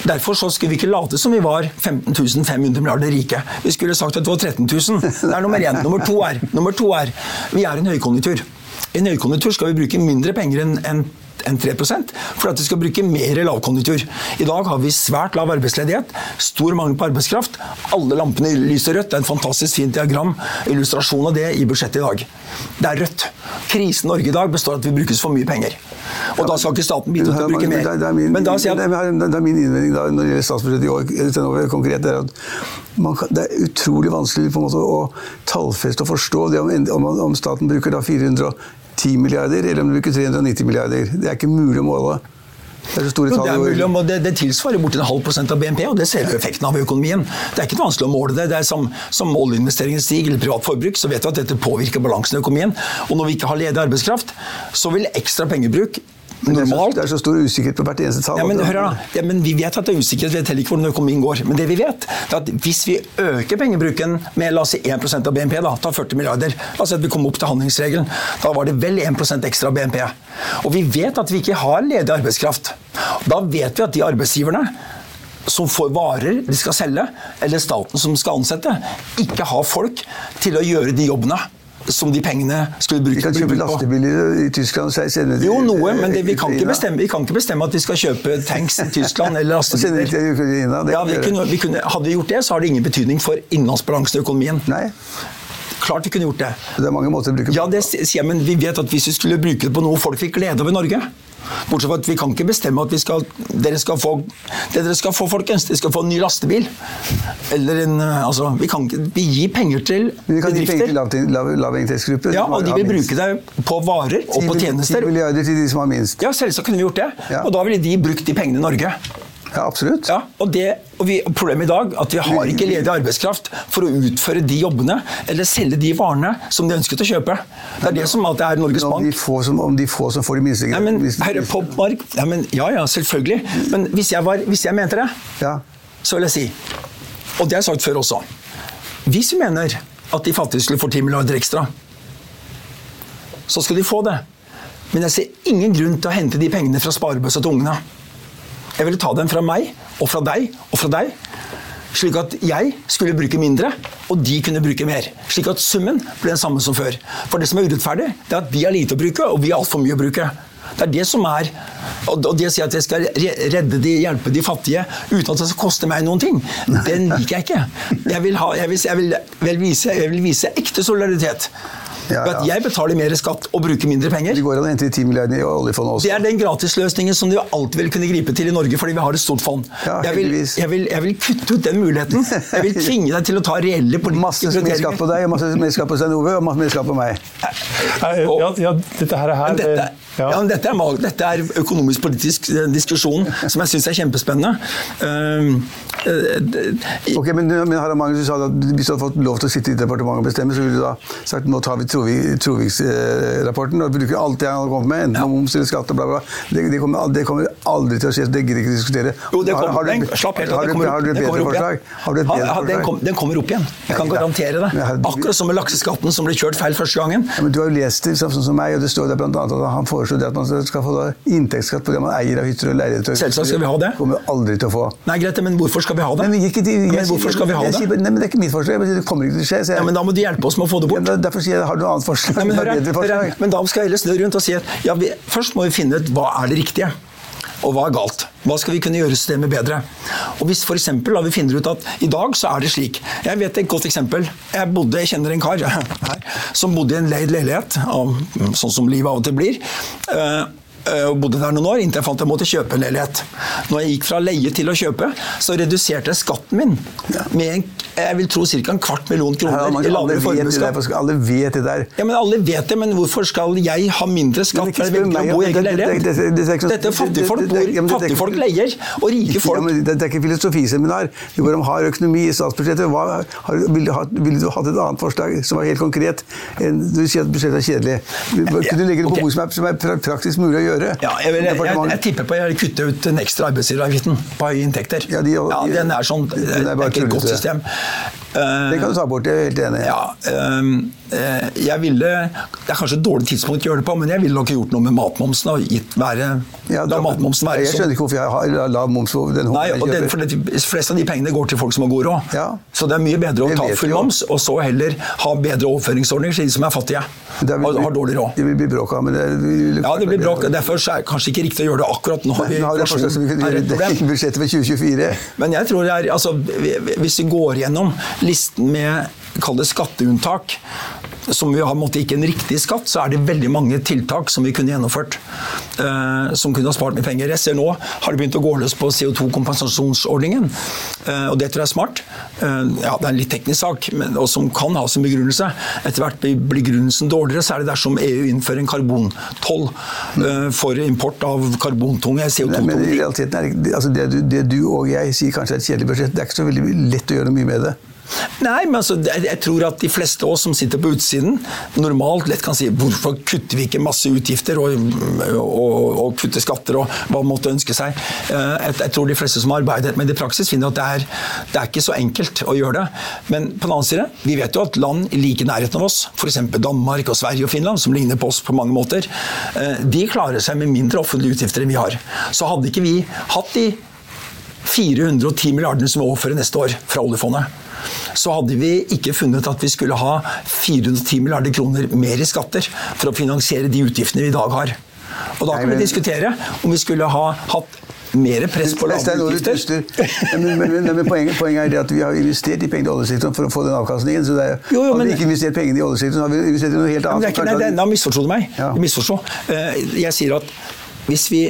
Derfor så skulle vi ikke late som vi var 15 500 milliarder rike. Vi skulle sagt at det var 13 000. Det er nummer én. Nummer to er, nummer to er vi er i en høykonjunktur. I en høykonjunktur skal vi bruke mindre penger enn en enn 3 for at vi skal bruke mer lavkonjunktur. I dag har vi svært lav arbeidsledighet, stor mangel på arbeidskraft. Alle lampene lyser rødt. Det er en fantastisk fint diagram, illustrasjon av det i budsjettet i dag. Det er rødt. Krisen Norge i dag består av at vi brukes for mye penger. Og da skal ikke staten bidra til å bruke mer. Det er min, Men da sier jeg det er min innvending da, når det gjelder statsbudsjettet i år, konkret, det er at kan, det er utrolig vanskelig på en måte å tallfeste og forstå det om, om, om staten bruker da 410 milliarder, eller om de bruker 390 milliarder. Det er ikke mulig å måle. Det er Jo, det, er mulig, det, det tilsvarer borti en halv prosent av BNP, og det ser vi effekten av i økonomien. Det er ikke vanskelig å måle det. det er Som, som oljeinvesteringen stiger, eller privat forbruk, så vet vi at dette påvirker balansen i økonomien. Og når vi ikke har ledig arbeidskraft, så vil ekstra pengebruk Men det er så- normalt Det er så stor usikkerhet på hvert eneste tall. ja, men, hør da. Ja, men Vi vet at det er usikkerhet, vi vet heller ikke hvordan økonomien går. Men det vi vet, er at hvis vi øker pengebruken med la oss si 1 av BNP, da, ta 40 milliarder La oss si at vi kommer opp til handlingsregelen. Da var det vel 1 ekstra av BNP. Og vi vet at vi ikke har ledig arbeidskraft. Da vet vi at de arbeidsgiverne som får varer de skal selge, eller staten som skal ansette, ikke har folk til å gjøre de jobbene som de pengene skulle Vi kan kjøpe brukt lastebiler i Tyskland og sende de- Jo, noe, men det, vi, kan ikke bestemme, vi kan ikke bestemme at vi skal kjøpe tanks i Tyskland eller Og sende de lastebiler. til Ukraina. Det Ja, vi kunne, vi kunne, hadde vi gjort det, så har det ingen betydning for innenlandsbalansen i økonomien. Nei, Klart vi kunne gjort det. det er mange måter å bruke Ja, det sier jeg, men vi vet at hvis vi skulle bruke det på noe folk fikk glede av i Norge Bortsett fra at vi kan ikke bestemme at vi skal, dere skal få det dere skal få, folkens. Dere skal få en ny lastebil. Eller en eh, Altså, vi kan ikke Vi gir penger til Men vi kan gi penger til bedrifter. lav- lav- lavinntektsgrupper. Ja, og de vil bruke det på varer og på 10 tjenester. milliarder til de som har minst. Ja, selvsagt kunne vi gjort det. Ja. Og da ville de brukt de pengene i Norge. Ja, absolutt. Ja, og, det, og, vi, Problemet i dag at vi har ikke ledig arbeidskraft for å utføre de jobbene eller selge de varene som de ønsket å kjøpe. Det er det som alltid er Norges Men Om de, Bank. få som, om de få som får de minste Nei, men herre Popmark ja, men, ja, ja, selvfølgelig. Men hvis jeg, var, hvis jeg mente det, Ja. så vil jeg si Og det har jeg sagt før også. Hvis vi mener at de fattige skulle få 10 milliarder ekstra, så skal de få det. Men jeg ser ingen grunn til å hente de pengene fra sparebøssa til ungene. Jeg ville ta dem fra meg, og fra deg, og fra deg. Slik at jeg skulle bruke mindre, og de kunne bruke mer. Slik at summen ble den samme som før. For det som er urettferdig, det er at vi har lite å bruke, og vi har altfor mye å bruke. Det er det som er Og det å si at jeg skal redde de, hjelpe de fattige uten at det skal koste meg noen ting, den liker jeg ikke. Jeg vil, ha, jeg vil, jeg vil, jeg vil vise ekte solidaritet. Ja, at ja. jeg betaler mer skatt og bruker mindre penger. Det går an å hente 10 milliarder i oljefondet også. Det er den gratisløsningen som du alltid vil kunne gripe til i Norge, fordi vi har et stort fond. Ja, jeg, vil, jeg, vil, jeg vil kutte ut den muligheten. Jeg vil tvinge deg til å ta reelle politiske prioriteringer. mer skatt på deg, og masse skatt på Stein Ove, og masse skatt på meg. Nei, Ja, ja, dette her er her dette, ja. ja. dette, er, dette er økonomisk-politisk eh, diskusjon som jeg syns er kjempespennende. Um, uh, Ok, men, men Harald Magnus, du sa at hvis du hadde fått lov til å sitte i departementet og bestemme, så ville du da sagt nå tar vi Troviks-rapporten og bruker alt det han har kommet med, enten om moms eller skatt og bla, bla. Det, det, kommer, det kommer aldri til å skje, det gidder ikke diskutere. Jo, det Har- kommer, har du- slapp helt av, har du- kommer, Har du et bedre forslag? Har du et Ja, bedre ja, den, kom, den kommer opp igjen. Jeg kan ja. garantere det. Akkurat som med lakseskatten som ble kjørt feil første gangen. Ja, men Du har jo lest det sånn som meg, og det står der annet at han foreslår det at man skal få inntektsskatt på det man eier av hytter og leiligheter. Selvsagt skal vi ha det. kommer aldri til å få. Nei, greit, men hvorfor skal vi ha det? Men, ikke, jeg, jeg, Men hvorfor skal vi ha jeg, det? Nei, men Det er ikke mitt forslag. Det kommer ikke til å skje. Jeg, Ja, men Da må du hjelpe oss med å få det bort. Ja, derfor sier jeg har du noe annet forslag. Nei, men, hører, har hør, bedre hør, her. men da skal jeg heller snu rundt og si at ja, vi, først må vi finne ut hva er det riktige. Og hva er galt? Hva skal vi kunne gjøre systemet bedre? Og Hvis for eksempel, da vi finner ut at i dag så er det slik Jeg vet et godt eksempel. Jeg, bodde, jeg kjenner en kar her, som bodde i en leid leilighet, sånn som livet av og til blir. Eh, og bodde der noen år inntil jeg fant jeg måtte kjøpe en leilighet. Når jeg gikk fra leie til å kjøpe, så reduserte jeg skatten min med en, jeg vil tro ca. en kvart million kroner man- i alle, vet det alle vet det der. Ja, men Alle vet det, men hvorfor skal jeg ha mindre skatt når jeg velger å bo i det. egen leilighet? Dette fattigfolk ja, bor, fattigfolk leier, og rike Ja, folk men det, er ikke filosofiseminar. Det går om hard økonomi i statsbudsjettet. Hva, har, ville, ville du hatt et annet forslag som var helt konkret? Du sier at budsjettet er kjedelig. Kunne du legge det på bord som er, praktisk mulig å gjøre. Ja, jeg, vil, jeg, jeg, jeg, tipper på å kutte ut den ekstra arbeidsgiveravgiften på høye inntekter. Ja, de, ja, Den er sånn, den er, det er ikke et godt system. Det kan du ta bort, jeg er helt enig. Ja, um, jeg ville, Det er kanskje et dårlig tidspunkt å gjøre det på, men jeg ville nok gjort noe med matmomsen. og gitt være, ja, da, matmomsen være Jeg skjønner ikke hvorfor jeg har lav moms på den Nei, og den, for De fleste av de pengene går til folk som har god råd. Ja. Så det er mye bedre å ta full moms, og så heller ha bedre overføringsordninger til de som er fattige og har dårlig råd. Det vil bli bråk av, men det vil, Ja, det blir bråk. Derfor er det kanskje ikke riktig å gjøre det akkurat nå. Nei, nå har vi forslag vi kan gjøre det i budsjettet for 2024. Men jeg tror det er, altså, hvis vi går gjennom listen med kall det skatteunntak, som vi har måtte, ikke en riktig skatt, så er det veldig mange tiltak som vi kunne gjennomført. Eh, som kunne ha spart mye penger. Jeg ser nå har det begynt å gå løs på CO2-kompensasjonsordningen. Eh, og det tror jeg er smart. Eh, ja, det er en litt teknisk sak, men, og som kan ha sin begrunnelse. Etter hvert blir begrunnelsen dårligere, så er det dersom EU innfører en karbontoll for import av karbontunge CO2. Men i realiteten er det, altså det, du, det du og jeg sier kanskje er et kjedelig budsjett, det er ikke så veldig lett å gjøre noe mye med det. Nei, men altså, jeg tror at de fleste av oss som sitter på utsiden, normalt lett kan si hvorfor kutter vi ikke masse utgifter og, og, og kutter skatter og hva måtte ønske seg. Eh, jeg, tror de fleste som har arbeidet med det i praksis, finner at det er, det er ikke så enkelt å gjøre det. Men på den annen side, vi vet jo at land i like nærheten av oss, f.eks. Danmark og Sverige og Finland, som ligner på oss på mange måter, eh, de klarer seg med mindre offentlige utgifter enn vi har. Så hadde ikke vi hatt de 410 milliardene som vi overfører neste år fra oljefondet, så hadde vi ikke funnet at vi skulle ha 410 milliarder kroner mer i skatter for å finansiere de utgiftene vi i dag har. Og da kan vi diskutere om vi skulle ha hatt mer press på lave utgifter. Men, men, men, men poenget, poenget, er at vi har investert i penger i oljesektoren for å få den avkastningen. så det er, jo, jo, Hadde vi ikke investert pengene i oljesektoren, hadde vi investert i noe helt annet. Ikke, nei, da misforsto du meg. Ja. Jeg, Eh, jeg sier at hvis vi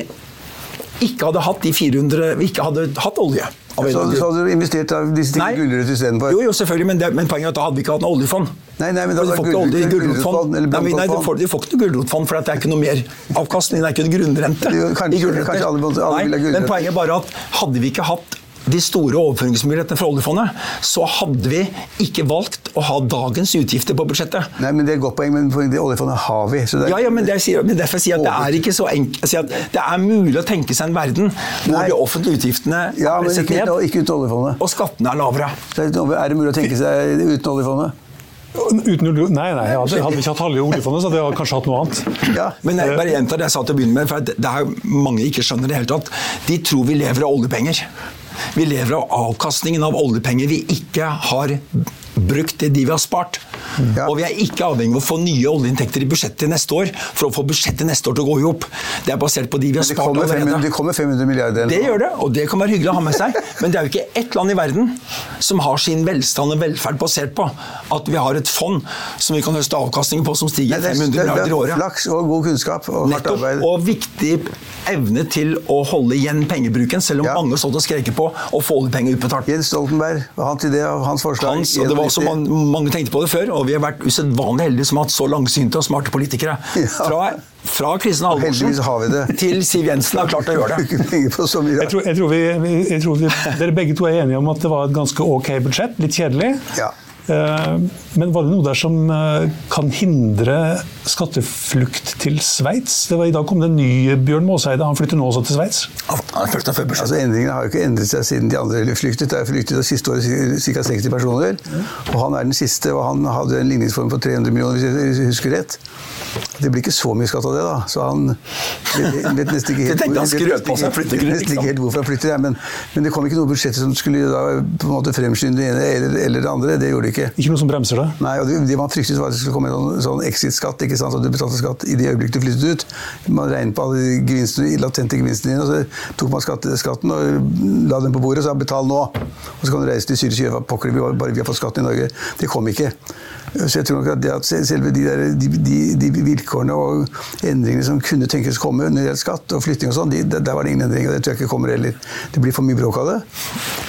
ikke hadde hatt de 400 Vi ikke hadde hatt olje så, så, hadde du investert av disse tingene gulrøtt istedenfor? Jo, jo, selvfølgelig, men, det, men, poenget er at da hadde vi ikke hatt noe oljefond. Nei, nei, men da hadde får ikke i gulrotfond. Nei, nei, du får, du får ikke noe gulrotfond, for det er ikke noe mer avkastning. Det er ikke noe grunnrente. Jo, kanskje, kanskje alle, alle nei, Men poenget er bare at hadde vi ikke hatt de store overføringsmulighetene fra oljefondet, så hadde vi ikke valgt å ha dagens utgifter på budsjettet. Nei, men Det er et godt poeng, men det oljefondet har vi. Er... Ja, ja, men, sier, men derfor sier jeg at det er ikke så enkelt. det er mulig å tenke seg en verden hvor Nei. de offentlige utgiftene ja, er presset ned, ikke uten oljefondet. og skattene er lavere. Så er det mulig å tenke seg uten oljefondet? Uten, nei, nei, hadde, hadde vi ikke hatt halve oljefondet, så hadde vi kanskje hatt noe annet. Ja, men jeg bare gjentar det jeg sa til å begynne med, for det er mange ikke skjønner det hele tatt. De tror vi lever av oljepenger. Vi lever av avkastningen av oljepenger vi ikke har brukt det de vi har spart. Ja. Og vi er ikke avhengig av å få nye oljeinntekter i budsjettet neste år for å få budsjettet neste år til å gå i hop. Det er basert på de vi har spart allerede. 500, det kommer 500 milliarder. Det gjør det, og det kan være hyggelig å ha med seg. Men det er jo ikke ett land i verden som har sin velstand og velferd basert på at vi har et fond som vi kan høste avkastning på som stiger 500 milliarder i året. Flaks og god kunnskap og hardt arbeid. Og viktig evne til å holde igjen pengebruken, selv om ja. mange stått og skrek på å få oljepenger utbetalt. Jens Stoltenberg, hans idé og hans forslag. Hans, og det var også man, mange tenkte på det før, og vi har vært usedvanlig heldige som har hatt så langsynte og smarte politikere. Ja. Fra, fra Kristin Halvorsen til Siv Jensen har klart å gjøre det. jeg, tror, jeg, tror vi, jeg tror vi, dere begge to er enige om at det var et ganske ok budsjett. Litt kjedelig. Ja. Eh, men var det noe der som eh, kan hindre skatteflukt til Sveits? I dag kom det en ny Bjørn Måseide. Han flytter nå også til Sveits? Altså, endringene har jo ikke endret seg siden de andre flyktet. Det er flyktet det siste året ca. 60 personer. Og han er den siste, og han hadde en ligningsform på 300 millioner, hvis jeg husker rett. Det blir ikke så mye skatt av det, da. Så han vet nesten ikke helt, hvorfor han flytter. Men, men, det kom ikke noe budsjett som skulle da, på en måte fremskynde det ene eller, eller det andre. Det gjorde det ikke. Ikke noe som bremser det? Nei, og det, det man fryktet var at det skulle komme en sånn, sånn exit-skatt. ikke sant, At du betalte skatt i det øyeblikket du flyttet ut. Man regnet på alle gevinstene, latente gevinstene dine, og så tok man skatt, skatten og la den på bordet og sa 'betal nå'. Og så kan du reise til Syria og gjøre hva pokker bare vi har fått skatten i Norge. Det kom ikke. Så jeg tror nok at, det at selve de, der, de, de, de, vilkårene og endringene som kunne tenkes komme når det skatt og flytting og sånn, der var det ingen endringer. Det tror jeg ikke kommer heller. Det blir for mye bråk av det.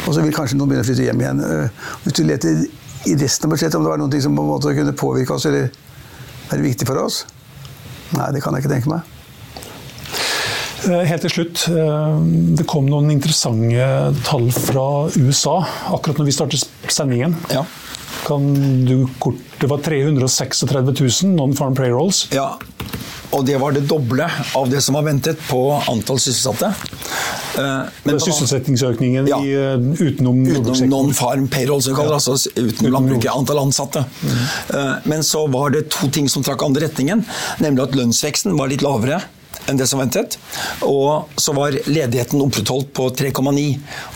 Og så vil kanskje noen begynne å flytte hjem igjen. Hvis du leter i resten av budsjettet om det var noe som på en måte kunne påvirke oss eller være viktig for oss, nei, det kan jeg ikke tenke meg. Eh, helt til slutt. Eh, det kom noen interessante tall fra USA akkurat når vi startet sendingen. Ja. Kan du kort Det var 336 000 non-farm payrolls. Ja. Og det var det doble av det som var ventet på antall sysselsatte. Det men sysselsettingsøkningen ja, i, eh, utenom Utenom non-farm payroll, som vi kaller ja. altså utenom landbruket, antall ansatte. Mm. Men så var det to ting som trakk andre retningen, nemlig at lønnsveksten var litt lavere enn det som ventet. Og så var ledigheten opprettholdt på 3,9.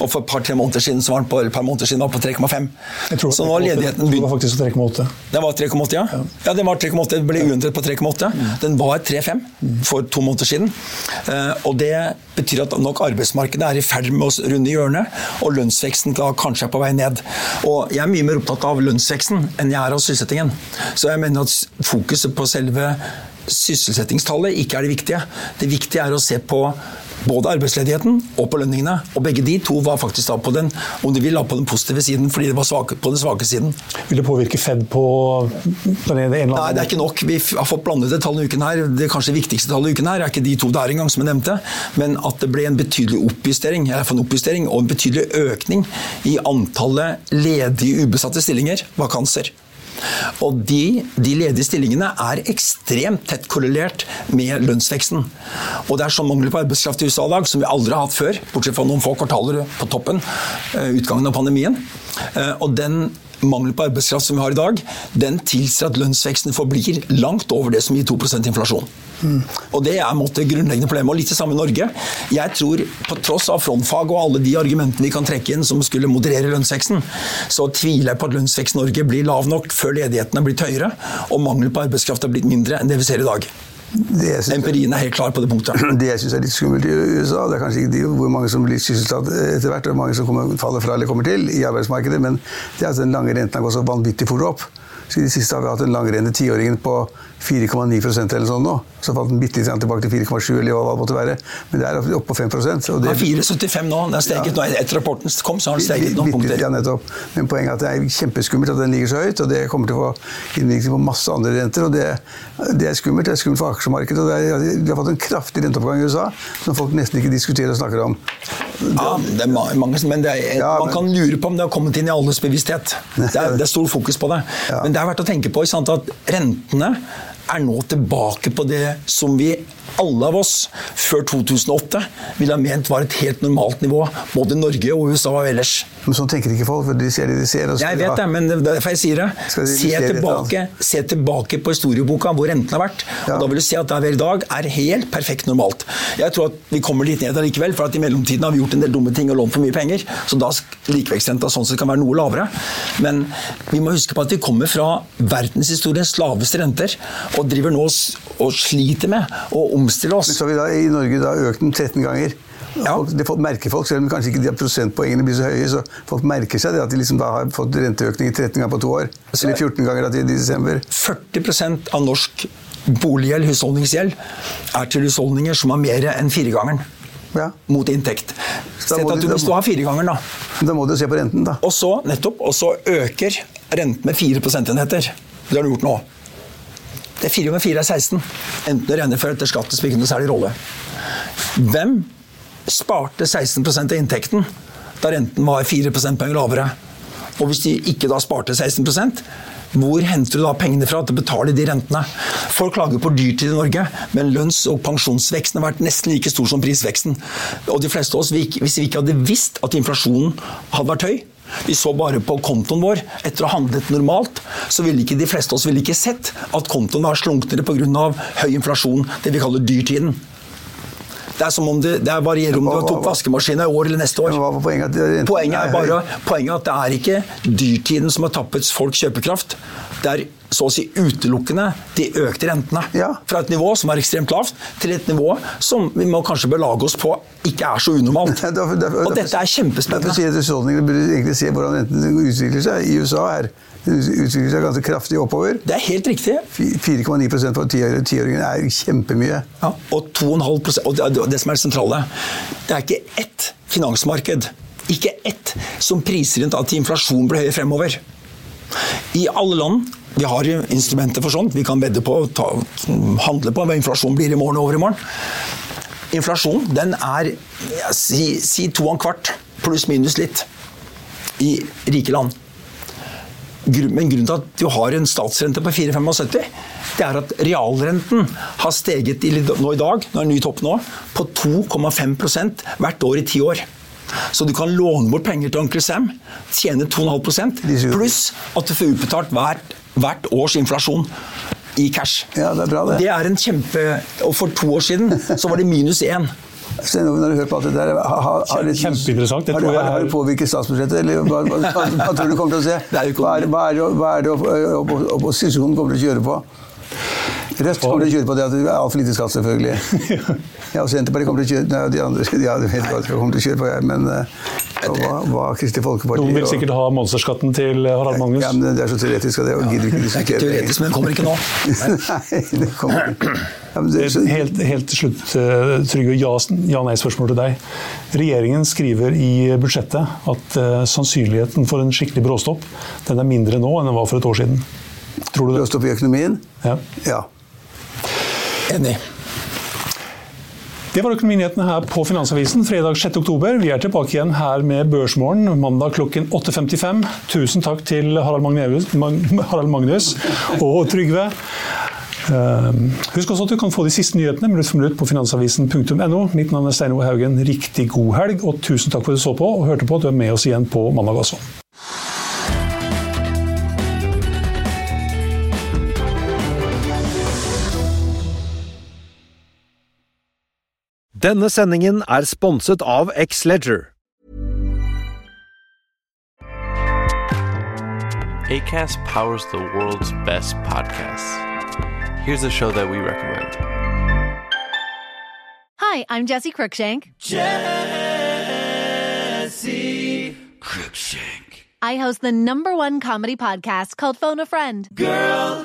Og for et par-tre måneder siden så var den på, et par måneder siden var på 3,5. Så nå har ledigheten begynt. Det var faktisk 3,8. Den var 3,8, ja. ja. den var 3,8. Det ble uendret på 3,8. Mm. Den var 3,5 for to måneder siden. Eh, og det betyr at nok arbeidsmarkedet er i ferd med å runde hjørnet, og lønnsveksten kanskje er på vei ned. Og jeg er mye mer opptatt av lønnsveksten enn jeg er av sysselsettingen. Så jeg mener at fokuset på selve sysselsettingstallet ikke er det viktige. Det viktige er å se på både arbeidsledigheten og på lønningene. Og begge de to var faktisk da på den om du vil, på den positive siden, fordi det var svake, på den svake siden. Vil det påvirke Fed på den ene eller Nei, det er ikke nok. Vi har fått blandede tall i uken her. Det kanskje viktigste tallet i uken her er ikke de to der engang, som jeg nevnte, men at det ble en betydelig oppjustering, en oppjustering og en betydelig økning i antallet ledige ubesatte stillinger, vakanser. Og de, de, ledige stillingene er ekstremt tett korrelert med lønnsveksten. Og det er sånn mangel på arbeidskraft i USA i dag som vi aldri har hatt før, bortsett fra noen få kvartaler på toppen, eh, utgangen av pandemien. Eh, og den mangel på arbeidskraft som vi har i dag, den tilsier at lønnsveksten forblir langt over det som gir 2 inflasjon. Mm. Og Det er måtte, grunnleggende problemet. Og litt det samme i Norge. Jeg tror, på tross av frontfag og alle de argumentene de kan trekke inn som skulle moderere lønnsveksten, så tviler jeg på at lønnsveksten i Norge blir lav nok før ledigheten er blitt høyere og mangel på arbeidskraft er blitt mindre enn det vi ser i dag. Empirien er helt klar på det punktet. Det jeg syns er litt skummelt i USA, det er kanskje ikke de, hvor mange som blir sysselsatt etter hvert, og mange som kommer, faller fra eller kommer til i arbeidsmarkedet, men det er at den lange renten har gått så vanvittig fort opp. Så I det siste har vi hatt den langrente tiåringen på 4,9% eller sånn nå. Så falt den bitte litt tilbake til 4,7 eller hva det måtte være. Men det er oppe på 5 og det er 4,75 nå. Den har steget ja. nå. Etter rapporten kom, så har den steget noen punkter. Ja, nettopp. Men poenget er at det er kjempeskummelt at den ligger så høyt, og det kommer til å få innvirkning på masse andre renter. og det, det, er skummelt. Det er skummelt for aksjemarkedet. og er, Vi har fått en kraftig renteoppgang i USA som folk nesten ikke diskuterer og snakker om. Ja, det er mange, men er, ja, man kan lure på om det har kommet inn i alles bevissthet. Det er, det er stor fokus på det. Ja. Men det er verdt å tenke på sant, at rentene er nå tilbake på det som vi alle av oss før 2008 ville ha ment var et helt normalt nivå, både Norge og USA og ellers. Men sånn tenker ikke folk, for de ser det de ser. jeg vet det, men derfor jeg sier det. Se tilbake, se tilbake, på historieboka hvor renten har vært. Ja. og Da vil du se at der vi er i dag, er helt perfekt normalt. Jeg tror at vi kommer litt ned allikevel, for at i mellomtiden har vi gjort en del dumme ting og lånt for mye penger. Så da likevekstrenta sånn sett kan være noe lavere. Men vi må huske på at vi kommer fra verdenshistoriens laveste renter, og driver nå og sliter med å omstille oss. Så har vi da i Norge da økt den 13 ganger. Ja. Folk, det merker folk, selv om kanskje ikke de prosentpoengene blir så høye. så Folk merker seg det at de liksom da har fått renteøkning 13 ganger på to år. Så, eller 14 ganger i desember. 40% av norsk boliggjeld, husholdningsgjeld, er til husholdninger som har mer enn firegangeren. Ja. Mot inntekt. Sett at du, hvis du har firegangeren, da Da må du se på renten, da. Og så, nettopp, og så øker renten med 4 prosentenheter. Det har du gjort nå. Det er 4 ganger 4 er 16. Enten du regner for etter skatt, spiller ingen særlig rolle. Hvem sparte 16% av inntekten da renten var 4 prosentpoeng lavere? Og hvis de ikke da sparte 16% hvor henter du da pengene fra til å betale de rentene? Folk klager på dyrtid i Norge, men lønns- og pensjonsveksten har vært nesten like stor som prisveksten. Og de fleste av oss, Hvis vi ikke hadde visst at inflasjonen hadde vært høy, vi så bare på kontoen vår etter å ha handlet normalt, så ville ikke de fleste av oss ville ikke sett at kontoen var slunknere pga. høy inflasjon, det vi kaller dyrtiden. Det er som om det, det varierer om du tok vaskemaskin i år eller neste år. Poenget, poenget, er bare poenget at det er ikke dyrtiden som har tappet folks kjøpekraft. Det er så å si utelukkende de økte rentene. Ja. Fra et nivå som er ekstremt lavt, til et nivå som vi må kanskje belage oss på ikke er så unormalt. Og dette er kjempespennende. Derfor sier jeg til Husholdningene burde egentlig se hvordan renten utvikler seg i USA. her. Den utvikler seg ganske kraftig oppover. Det er helt riktig. 4,9% på tiåringen er kjempemye. Ja, og 2,5 og det, det som er det sentrale, det er ikke ett finansmarked, ikke ett, som priser inn at inflasjonen blir høyere fremover. I alle land vi har instrumenter for sånt. Vi kan vedde på, ta, handle på hva inflasjonen blir i morgen og over i morgen. Inflasjon den er si, si to og en kvart, pluss minus litt, i rike land. Men grunnen til at du har en statsrente på 4,75, det er at realrenten har steget i, nå i dag, nå er ny topp nå, på 2,5% hvert år i ti år. Så du kan låne bort penger til onkel Sam, tjene 2,5% pluss at du får utbetalt hvert, hvert års inflasjon i cash. Ja, Det er bra det. Det er en kjempe Og for to år siden så var det minus én. Når du hører på alt det der, har, har, har, Kjempeinteressant. Har, har, har det påvirket statsbudsjettet, eller hva, hva, hva, hva, tror du kommer til å se? Hva er, hva er det, hva er det opposisjonen kommer til å kjøre på? Rødt kommer til å kjøre på det at det er altfor lite skatt, selvfølgelig. Ja, og Senterpartiet kommer til å kjøre Nei, de andre ja, de vet hva de kommer til å kjøre på, jeg, men hva, hva Kristelig Folkeparti Noen vil sikkert ha monsterskatten til Harald Magnus. Ja, men Det er så teoretisk, og det gidder vi ikke diskutere. Er teoretisk, men det kommer ikke nå. Nei, det kommer ikke. Ja, det, så... helt, helt, til slutt, Trygve. Ja-nei-spørsmål til deg. Regjeringen skriver i budsjettet at uh, sannsynligheten for en skikkelig bråstopp den er mindre nå enn den var for et år siden. Tror du det? Bråstopp i økonomien? Ja. ja. Enig. Det var økonominyhetene her på Finansavisen fredag 6.10. Vi er tilbake igjen her med Børsmorgen mandag klokken 8.55. Tusen takk til Harald Magnus, og Trygve. Husk også at du kan få de siste nyhetene minutt for minutt på finansavisen.no. Mitt navn er Stein Haugen. Riktig god helg, og tusen takk for at du så på og hørte på. Du er med oss igjen på mandag også. Denne sendingen er sponset av X-Leger. ACAST powers the world's best podcasts. Here's a show that we recommend. Hi, I'm Jesse Cruikshank. Jesse Cruikshank. I host the number one comedy podcast called Phone a Friend. Girl,